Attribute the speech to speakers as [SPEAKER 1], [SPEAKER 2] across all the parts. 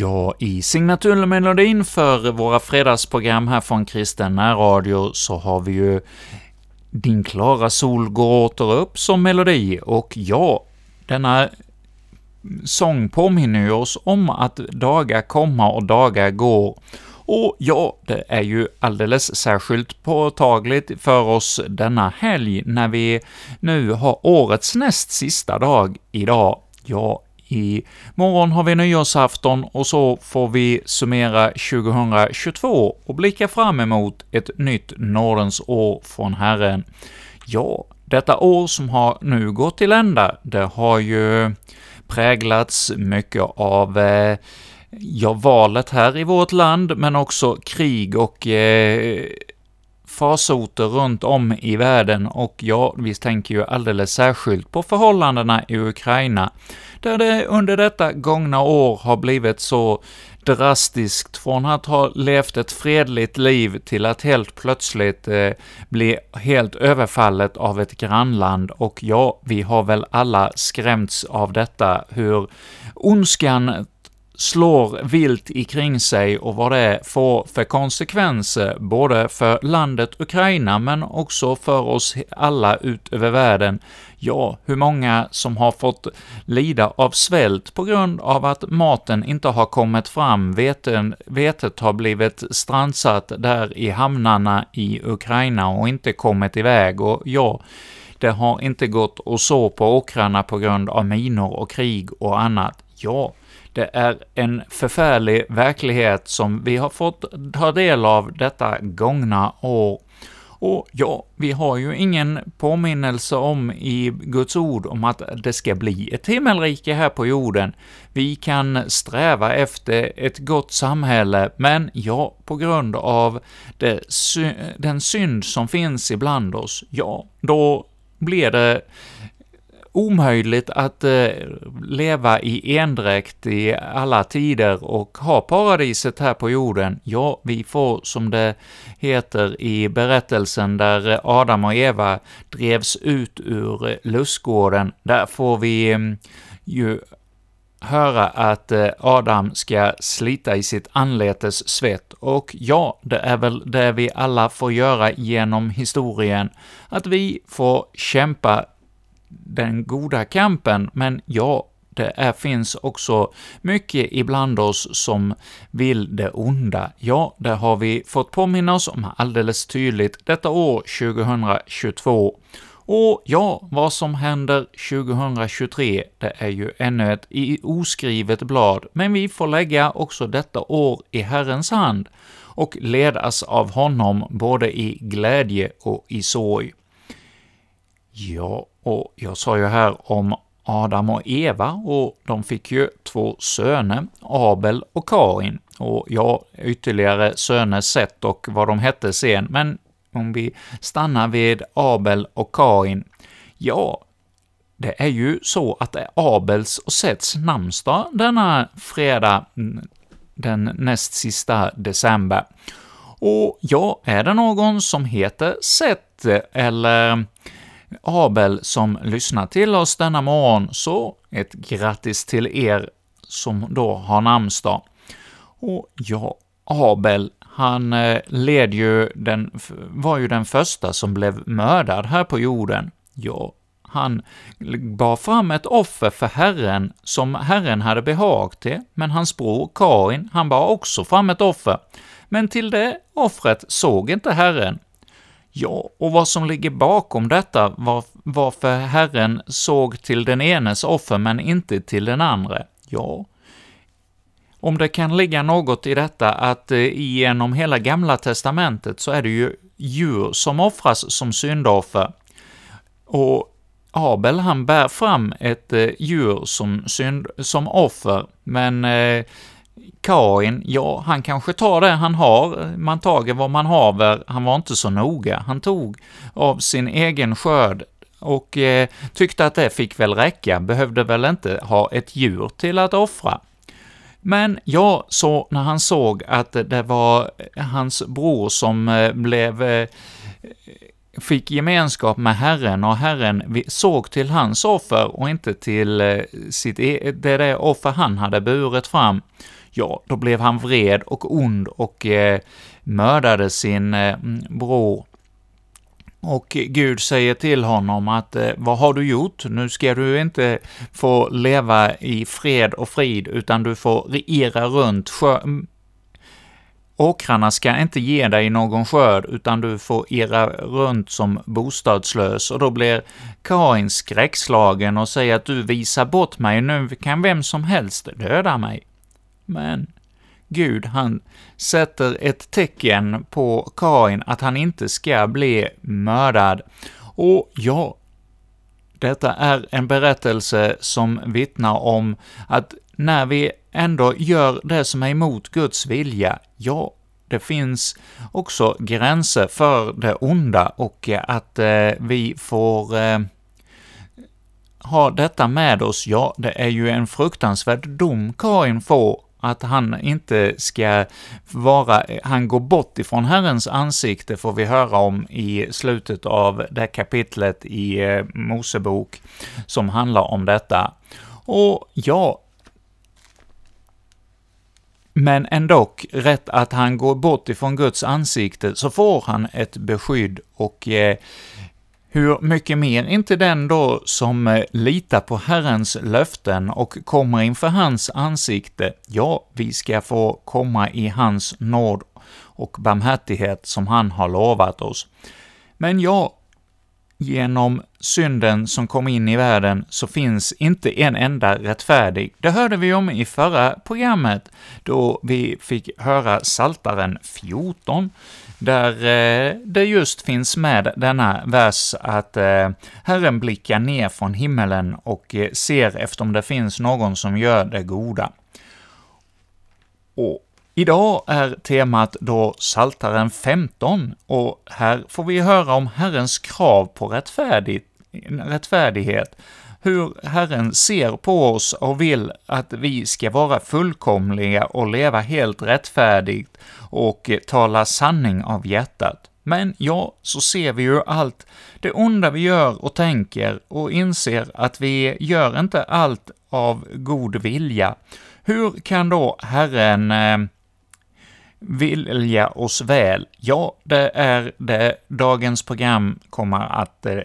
[SPEAKER 1] Ja, i signaturmelodin för våra fredagsprogram här från Kristen närradio så har vi ju ”Din klara sol går åter upp” som melodi, och ja, denna sång påminner ju oss om att dagar komma och dagar går, och ja, det är ju alldeles särskilt påtagligt för oss denna helg, när vi nu har årets näst sista dag idag. Ja, i morgon har vi nyårsafton och så får vi summera 2022 och blicka fram emot ett nytt nådens år från Herren. Ja, detta år som har nu gått till ända, det har ju präglats mycket av eh, ja, valet här i vårt land, men också krig och eh, farsoter runt om i världen, och ja, vi tänker ju alldeles särskilt på förhållandena i Ukraina, där det under detta gångna år har blivit så drastiskt från att ha levt ett fredligt liv till att helt plötsligt eh, bli helt överfallet av ett grannland, och ja, vi har väl alla skrämts av detta, hur ondskan slår vilt ikring sig och vad det får för konsekvenser, både för landet Ukraina, men också för oss alla ut över världen. Ja, hur många som har fått lida av svält på grund av att maten inte har kommit fram, veten, vetet har blivit strandsatt där i hamnarna i Ukraina och inte kommit iväg, och ja, det har inte gått att så på åkrarna på grund av minor och krig och annat. Ja, det är en förfärlig verklighet som vi har fått ta del av detta gångna år. Och ja, vi har ju ingen påminnelse om i Guds ord om att det ska bli ett himmelrike här på jorden. Vi kan sträva efter ett gott samhälle, men ja, på grund av det, den synd som finns ibland oss, ja, då blir det omöjligt att eh, leva i endräkt i alla tider och ha paradiset här på jorden. Ja, vi får, som det heter i berättelsen där Adam och Eva drevs ut ur lustgården, där får vi mm, ju höra att eh, Adam ska slita i sitt anletes svett, och ja, det är väl det vi alla får göra genom historien, att vi får kämpa den goda kampen, men ja, det är, finns också mycket ibland oss som vill det onda. Ja, det har vi fått påminna oss om alldeles tydligt detta år 2022. Och ja, vad som händer 2023, det är ju ännu ett oskrivet blad, men vi får lägga också detta år i Herrens hand och ledas av honom både i glädje och i sorg. Ja, och jag sa ju här om Adam och Eva, och de fick ju två söner, Abel och Karin. och ja, ytterligare söner sett och vad de hette sen, men om vi stannar vid Abel och Karin. ja, det är ju så att det är Abels och Sets namnsdag denna fredag, mm, den näst sista december. Och ja, är det någon som heter Set eller Abel som lyssnar till oss denna morgon, så ett grattis till er som då har namnsdag. Och ja, Abel, han eh, led ju den, var ju den första som blev mördad här på jorden. Ja, han bar fram ett offer för Herren som Herren hade behag till, men hans bror Kain, han bar också fram ett offer. Men till det offret såg inte Herren, Ja, och vad som ligger bakom detta, var, varför Herren såg till den enes offer men inte till den andra? Ja, om det kan ligga något i detta att eh, genom hela Gamla Testamentet så är det ju djur som offras som syndoffer, och Abel han bär fram ett eh, djur som, synd, som offer, men eh, Kain, ja, han kanske tar det han har, man tager vad man haver, han var inte så noga. Han tog av sin egen skörd och eh, tyckte att det fick väl räcka, behövde väl inte ha ett djur till att offra. Men ja, så när han såg att det var hans bror som eh, blev eh, fick gemenskap med Herren och Herren såg till hans offer och inte till eh, sitt, e-, det, det offer han hade burit fram, ja, då blev han vred och ond och eh, mördade sin eh, bror. Och Gud säger till honom att eh, ”Vad har du gjort? Nu ska du inte få leva i fred och frid, utan du får regera runt sjö Åkrarna ska inte ge dig någon skörd, utan du får irra runt som bostadslös, och då blir Kain skräckslagen och säger att du visar bort mig, nu kan vem som helst döda mig. Men Gud, han sätter ett tecken på Kain att han inte ska bli mördad. Och ja, detta är en berättelse som vittnar om att när vi ändå gör det som är emot Guds vilja, ja, det finns också gränser för det onda och att eh, vi får eh, ha detta med oss, ja, det är ju en fruktansvärd dom Kain får, att han inte ska vara, han går bort ifrån Herrens ansikte, får vi höra om i slutet av det kapitlet i eh, Mosebok, som handlar om detta. Och ja, men ändå rätt att han går bort ifrån Guds ansikte, så får han ett beskydd och eh, hur mycket mer inte den då som eh, litar på Herrens löften och kommer inför hans ansikte, ja, vi ska få komma i hans nåd och barmhärtighet som han har lovat oss. Men ja, genom synden som kom in i världen så finns inte en enda rättfärdig. Det hörde vi om i förra programmet, då vi fick höra Saltaren 14, där eh, det just finns med denna vers att eh, Herren blickar ner från himmelen och eh, ser efter om det finns någon som gör det goda. Och Idag är temat då Saltaren 15, och här får vi höra om Herrens krav på rättfärdighet, hur Herren ser på oss och vill att vi ska vara fullkomliga och leva helt rättfärdigt och tala sanning av hjärtat. Men ja, så ser vi ju allt det onda vi gör och tänker och inser att vi gör inte allt av god vilja. Hur kan då Herren eh, vilja oss väl? Ja, det är det dagens program kommer att eh,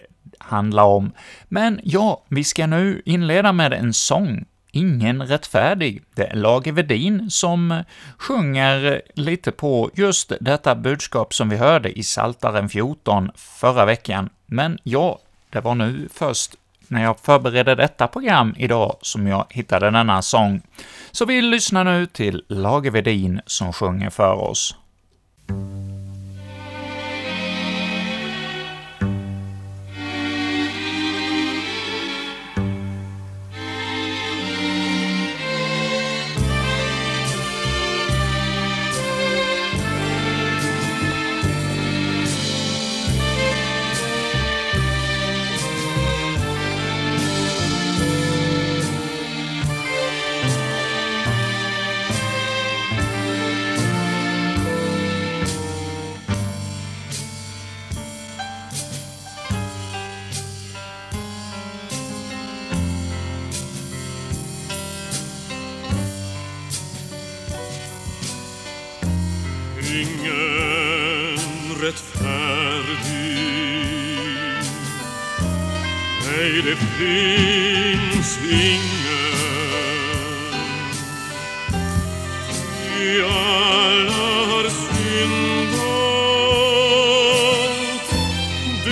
[SPEAKER 1] handla om. Men ja, vi ska nu inleda med en sång, Ingen rättfärdig. Det är Lage Vedin som sjunger lite på just detta budskap som vi hörde i Saltaren 14 förra veckan. Men ja, det var nu först när jag förberedde detta program idag som jag hittade denna sång. Så vi lyssnar nu till Lage Vedin som sjunger för oss.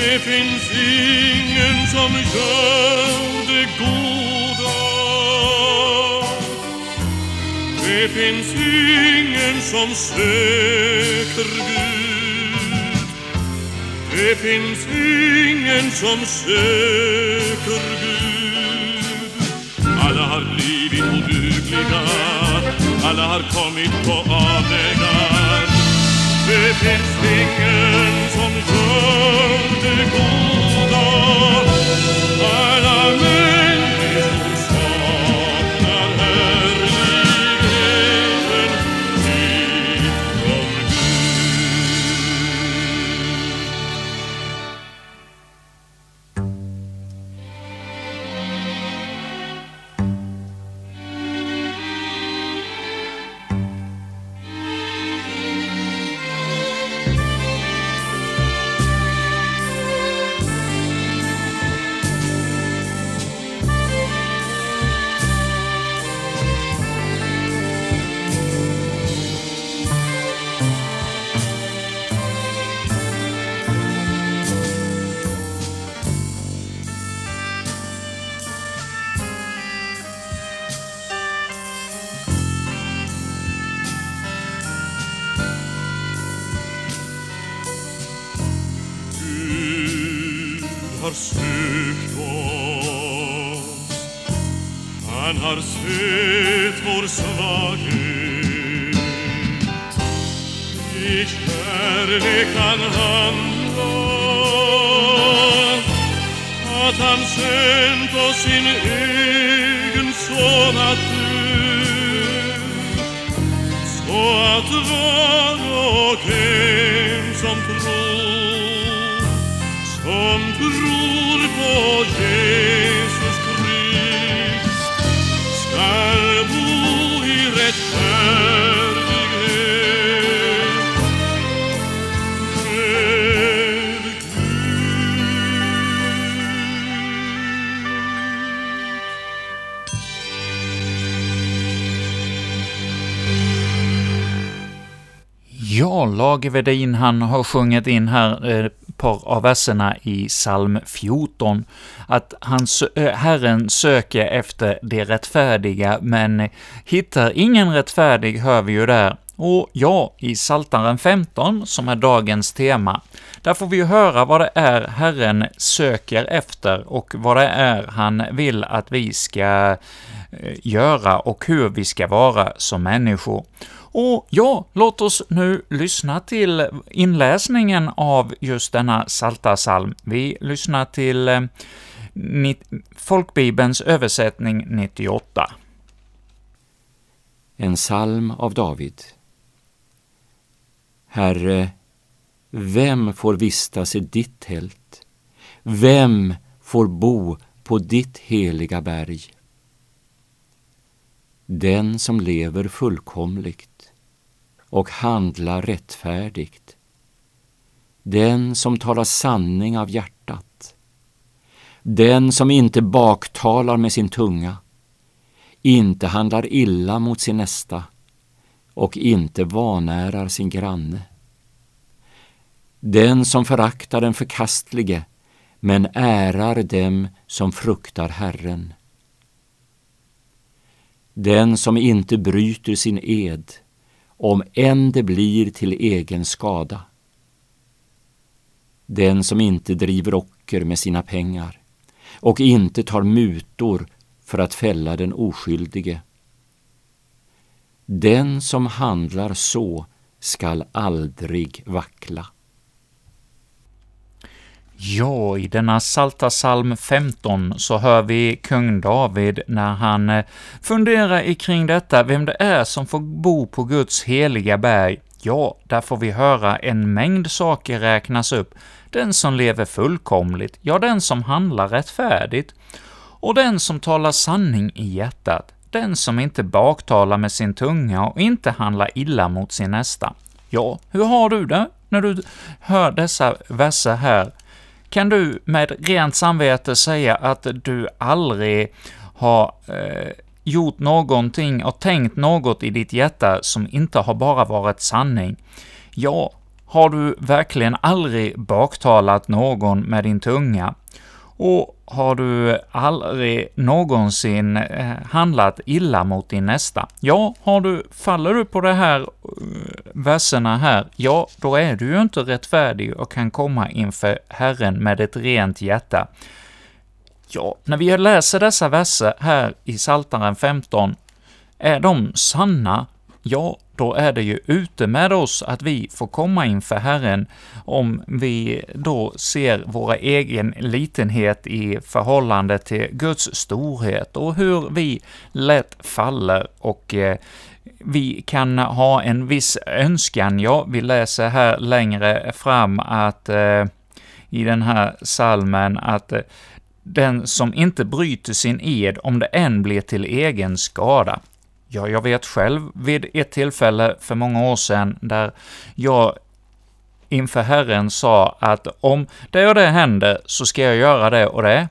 [SPEAKER 2] Det finns ingen som gör det goda. Det finns ingen som söker Gud. Det finns ingen som söker Gud. Alla har blivit odugliga. Alla har kommit på avvägar. Det finns ingen som Gold, Bruder, einer Mündig att var och en som tror som tror på
[SPEAKER 1] Ja, Lage Wedin, han har sjungit in här ett par av verserna i psalm 14, att han, eh, Herren söker efter det rättfärdiga, men hittar ingen rättfärdig, hör vi ju där. Och ja, i Psaltaren 15, som är dagens tema, där får vi ju höra vad det är Herren söker efter och vad det är han vill att vi ska eh, göra och hur vi ska vara som människor. Och ja, låt oss nu lyssna till inläsningen av just denna Psaltarpsalm. Vi lyssnar till eh, Folkbibelns översättning 98.
[SPEAKER 3] En psalm av David. Herre, vem får vistas i ditt tält? Vem får bo på ditt heliga berg? Den som lever fullkomligt och handlar rättfärdigt. Den som talar sanning av hjärtat. Den som inte baktalar med sin tunga inte handlar illa mot sin nästa och inte vanärar sin granne. Den som föraktar den förkastlige men ärar dem som fruktar Herren. Den som inte bryter sin ed, om än det blir till egen skada. Den som inte driver ocker med sina pengar och inte tar mutor för att fälla den oskyldige. Den som handlar så skall aldrig vackla.
[SPEAKER 1] Ja, i denna Salta psalm 15 så hör vi kung David när han eh, funderar kring detta, vem det är som får bo på Guds heliga berg. Ja, där får vi höra en mängd saker räknas upp. Den som lever fullkomligt, ja, den som handlar rättfärdigt, och den som talar sanning i hjärtat, den som inte baktalar med sin tunga och inte handlar illa mot sin nästa. Ja, hur har du det när du hör dessa verser här? Kan du med rent samvete säga att du aldrig har eh, gjort någonting och tänkt något i ditt hjärta som inte har bara varit sanning? Ja, har du verkligen aldrig baktalat någon med din tunga? Och har du aldrig någonsin eh, handlat illa mot din nästa? Ja, har du, faller du på de här eh, verserna här, ja, då är du ju inte rättfärdig och kan komma inför Herren med ett rent hjärta. Ja, när vi läser dessa verser här i Psaltaren 15, är de sanna? Ja, då är det ju ute med oss att vi får komma inför Herren om vi då ser vår egen litenhet i förhållande till Guds storhet och hur vi lätt faller och eh, vi kan ha en viss önskan. Ja, vi läser här längre fram att eh, i den här salmen att eh, den som inte bryter sin ed, om det än blir till egen skada. Ja, jag vet själv vid ett tillfälle för många år sedan där jag inför Herren sa att om det och det händer så ska jag göra det och det.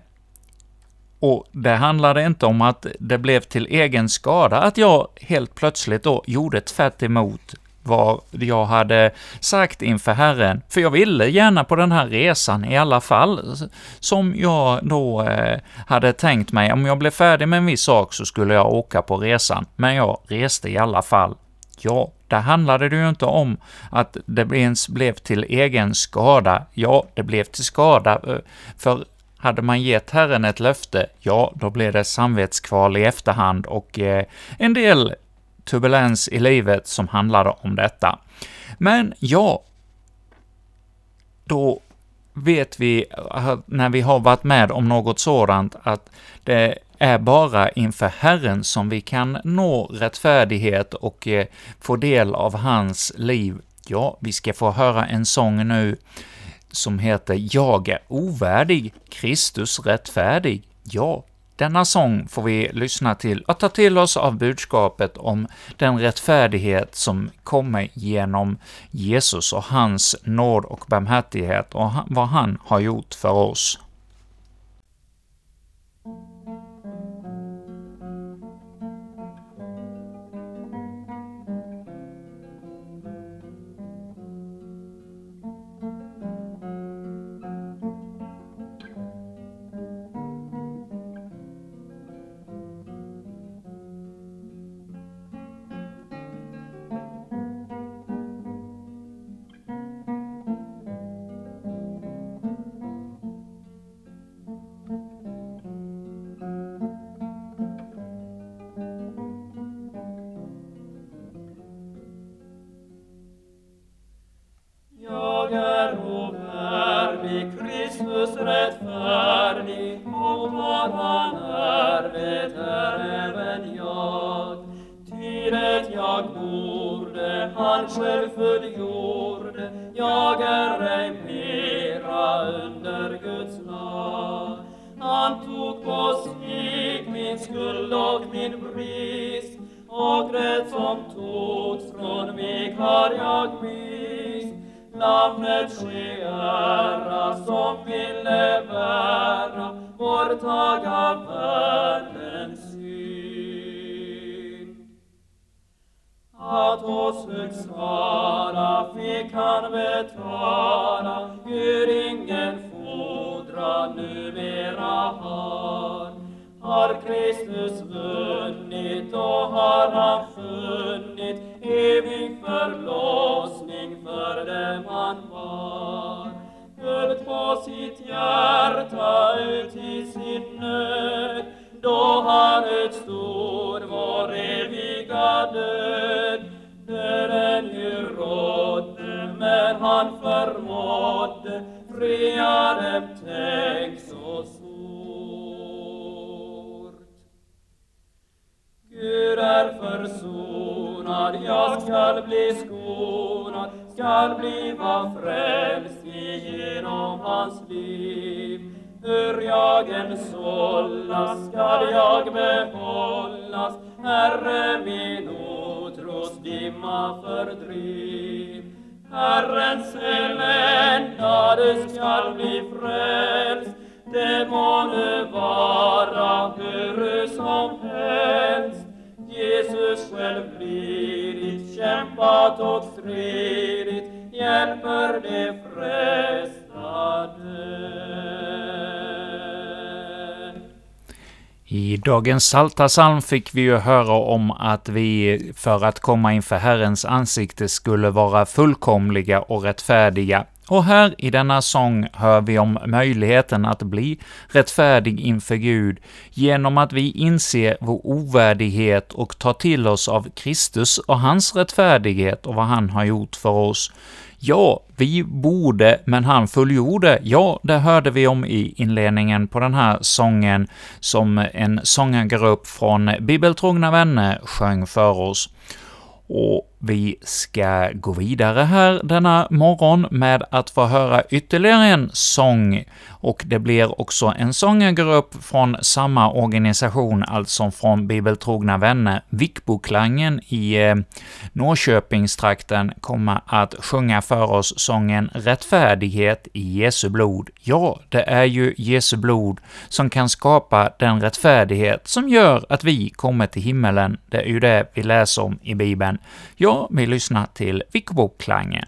[SPEAKER 1] Och det handlade inte om att det blev till egen skada att jag helt plötsligt då gjorde tvärt emot vad jag hade sagt inför Herren, för jag ville gärna på den här resan i alla fall, som jag då eh, hade tänkt mig. Om jag blev färdig med en viss sak så skulle jag åka på resan, men jag reste i alla fall. Ja, där handlade det ju inte om att det ens blev till egen skada. Ja, det blev till skada, eh, för hade man gett Herren ett löfte, ja, då blev det samvetskval i efterhand och eh, en del turbulens i livet som handlade om detta. Men ja, då vet vi, eh, när vi har varit med om något sådant, att det är bara inför Herren som vi kan nå rättfärdighet och eh, få del av hans liv. Ja, vi ska få höra en sång nu som heter ”Jag är ovärdig, Kristus rättfärdig”. Ja, denna sång får vi lyssna till och ta till oss av budskapet om den rättfärdighet som kommer genom Jesus och hans nåd och barmhärtighet och vad han har gjort för oss.
[SPEAKER 4] namnet ske ära som ville bära vår tag av världens synd. Att oss hög skara fick han betala hur ingen fordran numera har. Har Kristus vunnit, då har han funnit evig förlossning för dem han var. Högt på sitt hjärta ut
[SPEAKER 1] i sin nöd, då
[SPEAKER 4] han utstod vår eviga död. Döden ur rådde, men han förmådde fria tänk så stort. Gud är försonad, jag skall bli skor skall bliva frälst genom hans liv. Hur jag än sållas skall jag behållas, Herre min otros dimma fördriv. Herrens elända du skall bli frälst, det må nu vara hur som helst,
[SPEAKER 1] i dagens psaltarpsalm fick vi ju höra om att vi för att komma inför Herrens ansikte skulle vara fullkomliga och rättfärdiga. Och här i denna sång hör vi om möjligheten att bli rättfärdig inför Gud genom att vi inser vår ovärdighet och tar till oss av Kristus och hans rättfärdighet och vad han har gjort för oss. Ja, vi borde, men han fullgjorde. Ja, det hörde vi om i inledningen på den här sången som en sångargrupp från Bibeltrogna vänner sjöng för oss. Och vi ska gå vidare här denna morgon med att få höra ytterligare en sång, och det blir också en sångergrupp från samma organisation, alltså från Bibeltrogna vänner. Vickboklangen i eh, Norrköpingstrakten kommer att sjunga för oss sången ”Rättfärdighet i Jesu blod”. Ja, det är ju Jesu blod som kan skapa den rättfärdighet som gör att vi kommer till himmelen. Det är ju det vi läser om i Bibeln. Ja, vi lyssnar till Vickboklangen.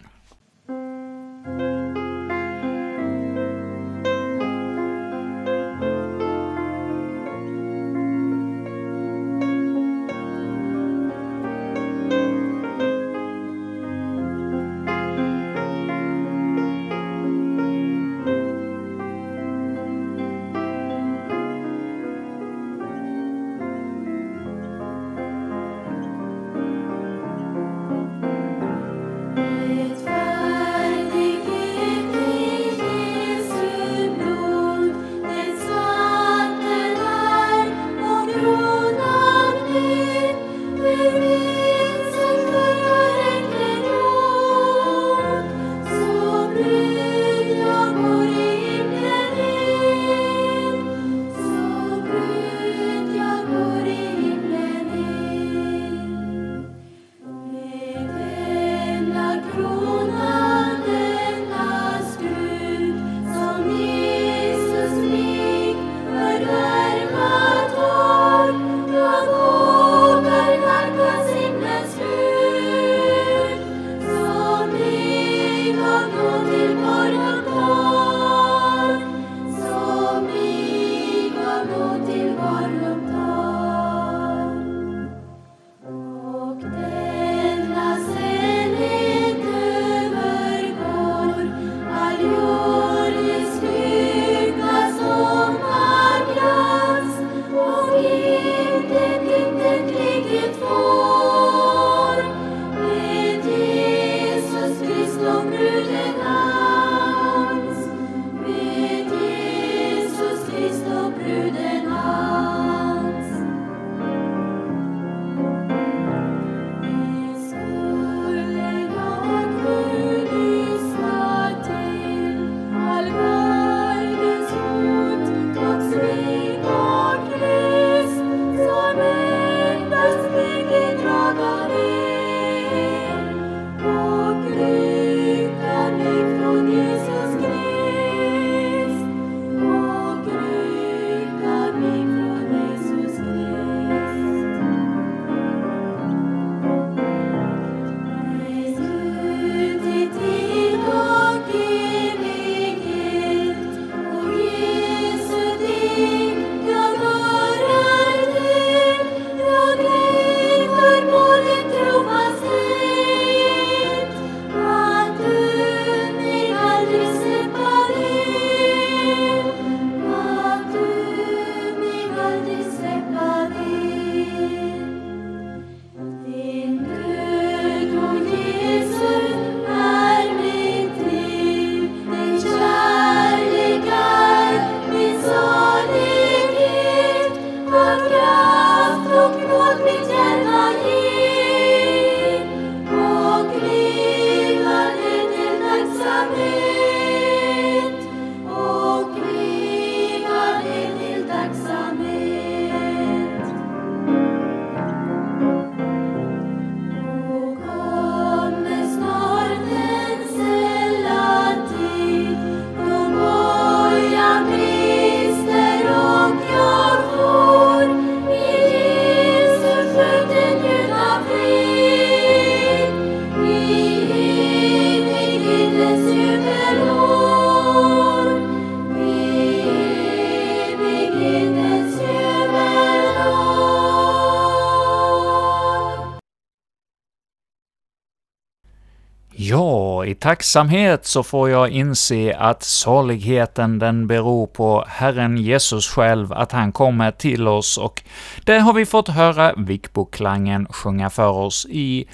[SPEAKER 1] I tacksamhet så får jag inse att saligheten den beror på Herren Jesus själv, att han kommer till oss, och det har vi fått höra Vikboklangen sjunga för oss i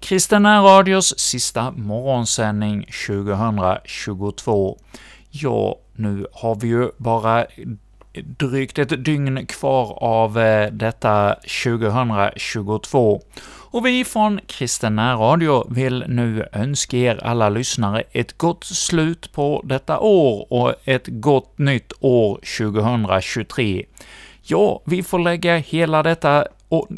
[SPEAKER 1] Kristina Radios sista morgonsändning 2022. Ja, nu har vi ju bara drygt ett dygn kvar av eh, detta 2022, och vi från Kristen Radio vill nu önska er alla lyssnare ett gott slut på detta år och ett gott nytt år 2023. Ja, vi får lägga hela detta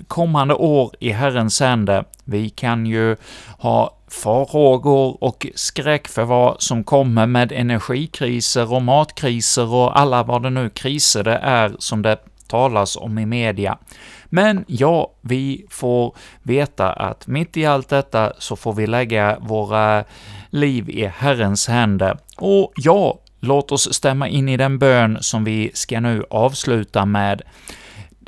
[SPEAKER 1] kommande år i Herrens händer. Vi kan ju ha farhågor och skräck för vad som kommer med energikriser och matkriser och alla vad det nu kriser det är som det talas om i media. Men ja, vi får veta att mitt i allt detta så får vi lägga våra liv i Herrens händer. Och ja, låt oss stämma in i den bön som vi ska nu avsluta med.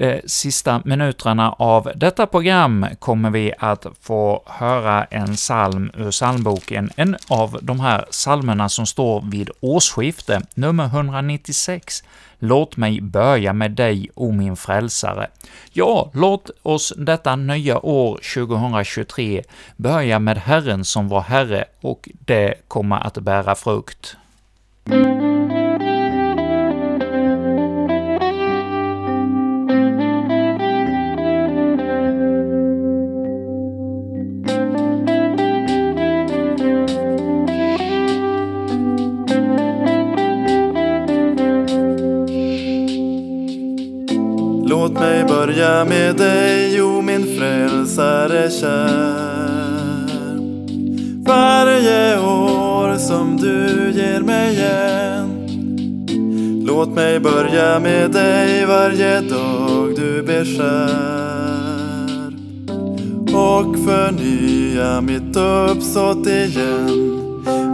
[SPEAKER 1] De sista minuterna av detta program kommer vi att få höra en psalm ur psalmboken, en av de här psalmerna som står vid årsskifte, nummer 196. Låt mig börja med dig, o min frälsare. Ja, låt oss detta nya år 2023 börja med Herren som var Herre, och det kommer att bära frukt.
[SPEAKER 5] Mig med dig, o min frälsare kär. Varje år som du ger mig igen. Låt mig börja med dig varje dag du beskär. Och förnya mitt uppsåt igen.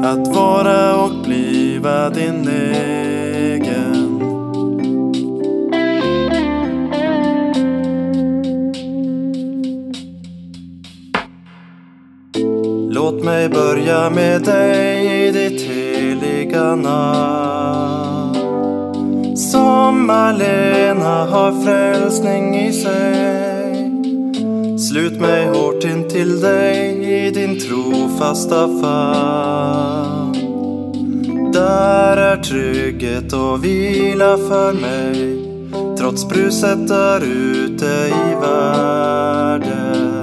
[SPEAKER 5] Att vara och bliva din egen. Börja med dig i ditt heliga namn. Som allena har frälsning i sig. Slut mig hårt in till dig i din trofasta famn. Där är trygghet och vila för mig. Trots bruset där ute i världen.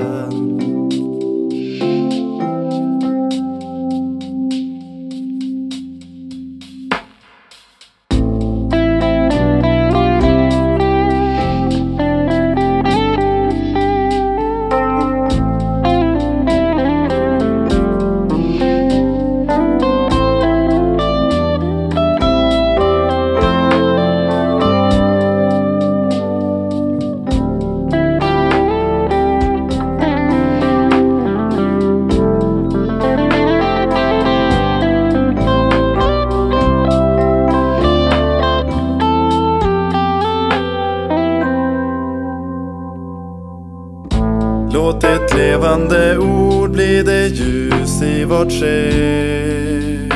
[SPEAKER 5] Levande ord blir det ljus i vårt sken.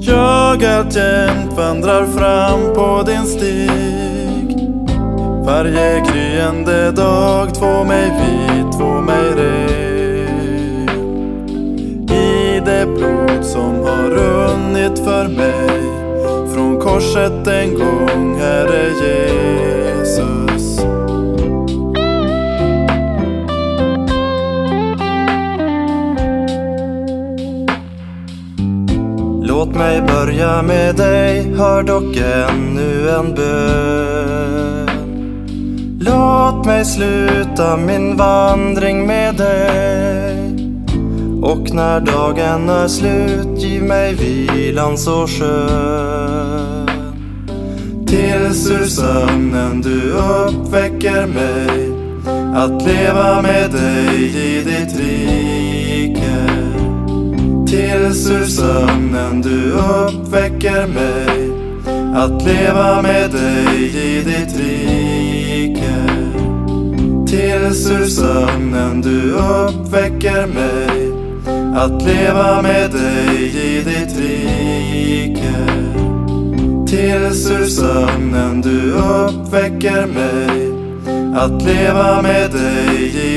[SPEAKER 5] Jag alltjämt vandrar fram på din stig. Varje gryende dag två mig vit, två mig ren. I det blod som har runnit för mig från korset en gång, Herre Jesus. Mig börja med dig, hör dock ännu en bön. Låt mig sluta min vandring med dig. Och när dagen är slut, giv mig vilan så skön. Tills ur sömnen du uppväcker mig, att leva med dig i ditt liv. Tills ur sömnen du uppväcker mig. Att leva med dig i ditt rike. Tills ur sömnen du uppväcker mig. Att leva med dig i ditt rike. Tills ur sömnen du uppväcker mig. Att leva med dig i